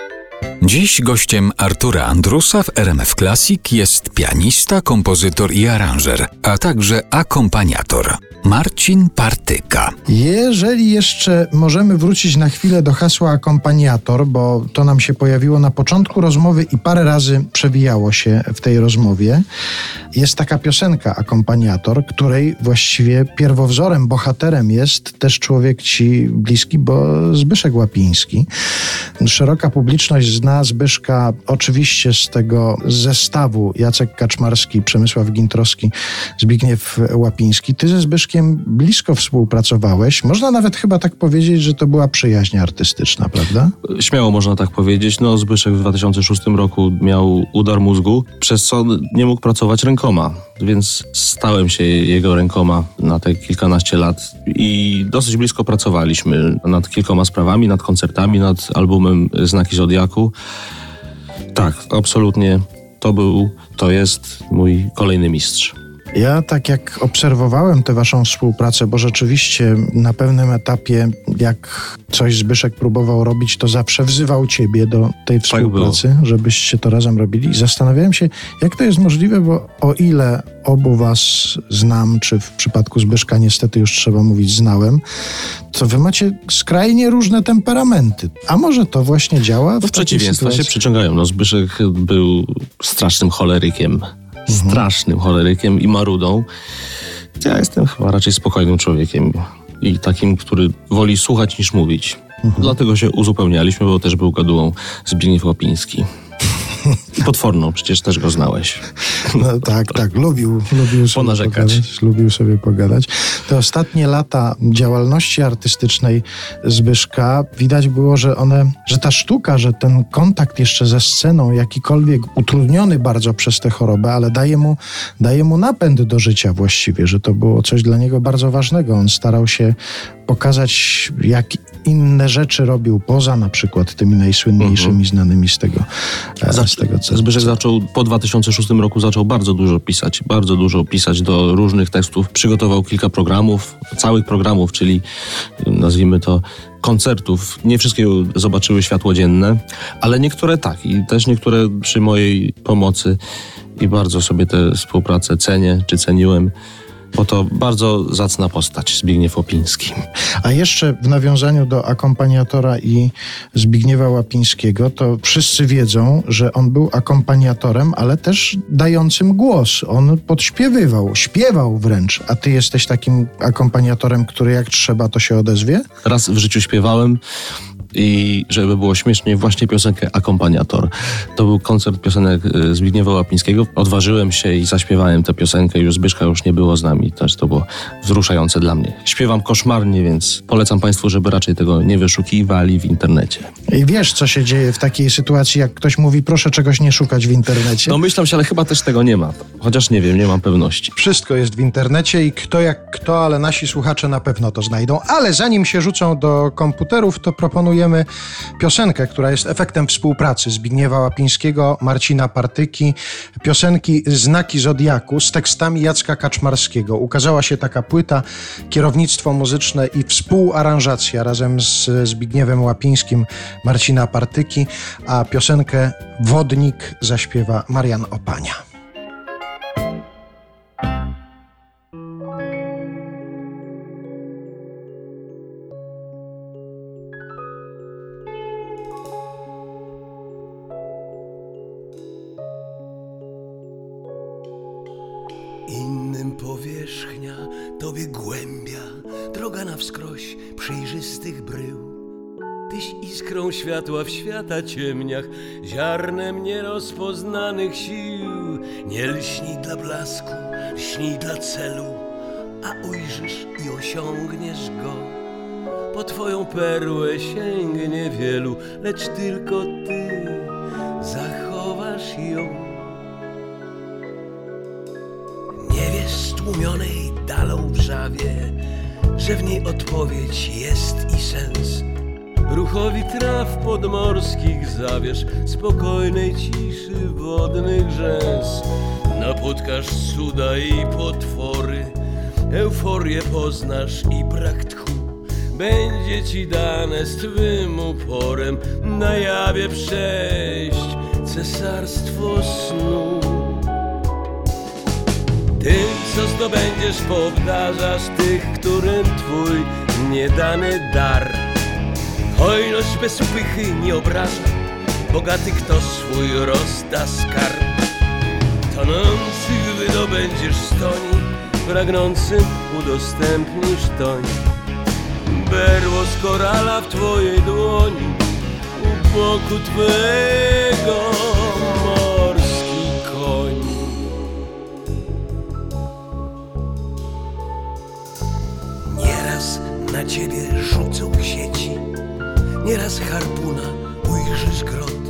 Thank you. Dziś gościem Artura Andrusa w RMF Classic jest pianista, kompozytor i aranżer, a także akompaniator. Marcin Partyka. Jeżeli jeszcze możemy wrócić na chwilę do hasła akompaniator, bo to nam się pojawiło na początku rozmowy i parę razy przewijało się w tej rozmowie, jest taka piosenka akompaniator, której właściwie pierwowzorem, bohaterem jest też człowiek ci bliski, bo Zbyszek Łapiński. Szeroka publiczność zna Zbyszka oczywiście z tego zestawu Jacek Kaczmarski, Przemysław Gintrowski, Zbigniew Łapiński. Ty ze Zbyszkiem blisko współpracowałeś. Można nawet chyba tak powiedzieć, że to była przyjaźń artystyczna, prawda? Śmiało można tak powiedzieć. No, Zbyszek w 2006 roku miał udar mózgu, przez co nie mógł pracować rękoma, więc stałem się jego rękoma na te kilkanaście lat i dosyć blisko pracowaliśmy nad kilkoma sprawami, nad koncertami, nad albumem Znaki Zodiaku. Tak, absolutnie to był, to jest mój kolejny mistrz. Ja tak jak obserwowałem tę waszą współpracę, bo rzeczywiście na pewnym etapie, jak coś Zbyszek próbował robić, to zawsze wzywał ciebie do tej tak współpracy, tak żebyście to razem robili. I zastanawiałem się, jak to jest możliwe, bo o ile obu was znam, czy w przypadku Zbyszka niestety już trzeba mówić znałem, to wy macie skrajnie różne temperamenty. A może to właśnie działa? W, w przeciwieństwa się przyciągają. No, Zbyszek był strasznym cholerykiem mhm. strasznym cholerykiem i marudą. Ja jestem chyba raczej spokojnym człowiekiem i takim, który woli słuchać niż mówić. Mhm. Dlatego się uzupełnialiśmy, bo też był gadułą Zbigniew Łapiński. Potworną, przecież też go znałeś. No, tak, tak, lubił, lubił sobie pogadać. Lubił sobie pogadać. Te ostatnie lata działalności artystycznej Zbyszka widać było, że one, że ta sztuka, że ten kontakt jeszcze ze sceną, jakikolwiek utrudniony bardzo przez tę chorobę, ale daje mu, daje mu napęd do życia właściwie, że to było coś dla niego bardzo ważnego. On starał się pokazać, jak inne rzeczy robił poza na przykład tymi najsłynniejszymi, mhm. znanymi z tego, e, z tego co. Zbyszek zaczął po 2006 roku zaczął bardzo dużo pisać, bardzo dużo pisać do różnych tekstów. Przygotował kilka programów, całych programów, czyli nazwijmy to koncertów. Nie wszystkie zobaczyły światło dzienne, ale niektóre tak i też niektóre przy mojej pomocy i bardzo sobie tę współpracę cenię, czy ceniłem bo to bardzo zacna postać, Zbigniew Łapiński. A jeszcze w nawiązaniu do akompaniatora i Zbigniewa Łapińskiego, to wszyscy wiedzą, że on był akompaniatorem, ale też dającym głos. On podśpiewywał, śpiewał wręcz. A ty jesteś takim akompaniatorem, który jak trzeba, to się odezwie? Raz w życiu śpiewałem i żeby było śmiesznie, właśnie piosenkę Akompaniator. To był koncert piosenek y, Zbigniewa Łapińskiego. Odważyłem się i zaśpiewałem tę piosenkę, już Zbyszka już nie było z nami, też to było wzruszające dla mnie. Śpiewam koszmarnie, więc polecam Państwu, żeby raczej tego nie wyszukiwali w internecie. I wiesz, co się dzieje w takiej sytuacji, jak ktoś mówi, proszę czegoś nie szukać w internecie? No myślę się, ale chyba też tego nie ma. Chociaż nie wiem, nie mam pewności. Wszystko jest w internecie i kto jak kto, ale nasi słuchacze na pewno to znajdą. Ale zanim się rzucą do komputerów, to proponuję proponujemy piosenkę, która jest efektem współpracy Zbigniewa Łapińskiego, Marcina Partyki, piosenki Znaki Zodiaku z tekstami Jacka Kaczmarskiego. Ukazała się taka płyta, kierownictwo muzyczne i współaranżacja razem z Zbigniewem Łapińskim Marcina Partyki, a piosenkę Wodnik zaśpiewa Marian Opania. Innym powierzchnia, tobie głębia, droga na wskroś przejrzystych brył. Tyś iskrą światła w świata ciemniach, ziarnem nierozpoznanych sił. Nie lśnij dla blasku, lśnij dla celu, a ujrzysz i osiągniesz go. Po twoją perłę sięgnie wielu, lecz tylko ty zachowasz ją. Stłumionej dalą wrzawie, że w niej odpowiedź jest i sens. Ruchowi traw podmorskich zawierz, spokojnej ciszy wodnych rzęs. Napotkasz cuda i potwory, euforię poznasz i brak tchu, będzie ci dane z twym uporem na jawie przejść cesarstwo snu. Tym, co zdobędziesz, poobdarzasz tych, którym twój niedany dar. Hojność bez pychy nie obraża, bogaty kto swój rozda skarb. Tonących wydobędziesz stoni, pragnącym udostępnisz toń. Berło z korala w twojej dłoni, u boku twego na ciebie rzucą sieci, nieraz harpuna ujrzysz grot.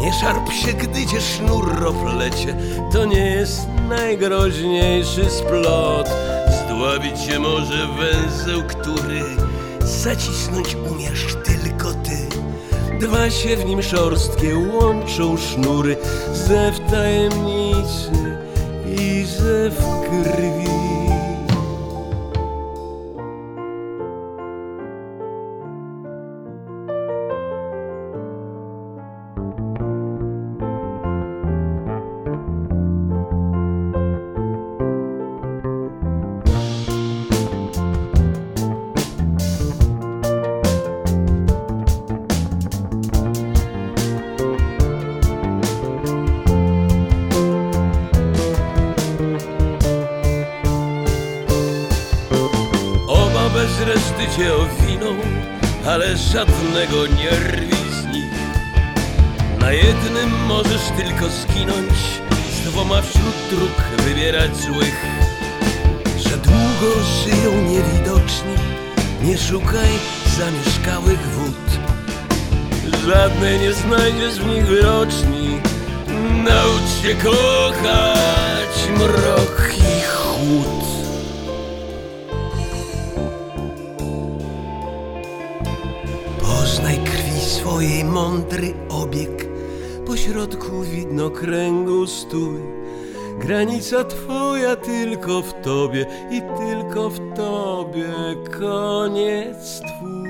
Nie szarp się, gdy cię sznur roplecie, to nie jest najgroźniejszy splot. Zdławić się może węzeł, który zacisnąć umiesz tylko ty. Dwa się w nim szorstkie łączą sznury, zew tajemniczy i zew krwi. Bez reszty cię owiną, ale żadnego nie rwij z nich. Na jednym możesz tylko zginąć, z dwoma wśród dróg wybierać złych. Że długo żyją niewidoczni, nie szukaj zamieszkałych wód. Żadnej nie znajdziesz w nich wyroczni, naucz się kochać mrok i chłód. Swojej mądry obieg, po środku widno kręgu stój. Granica twoja tylko w tobie i tylko w tobie koniec twój.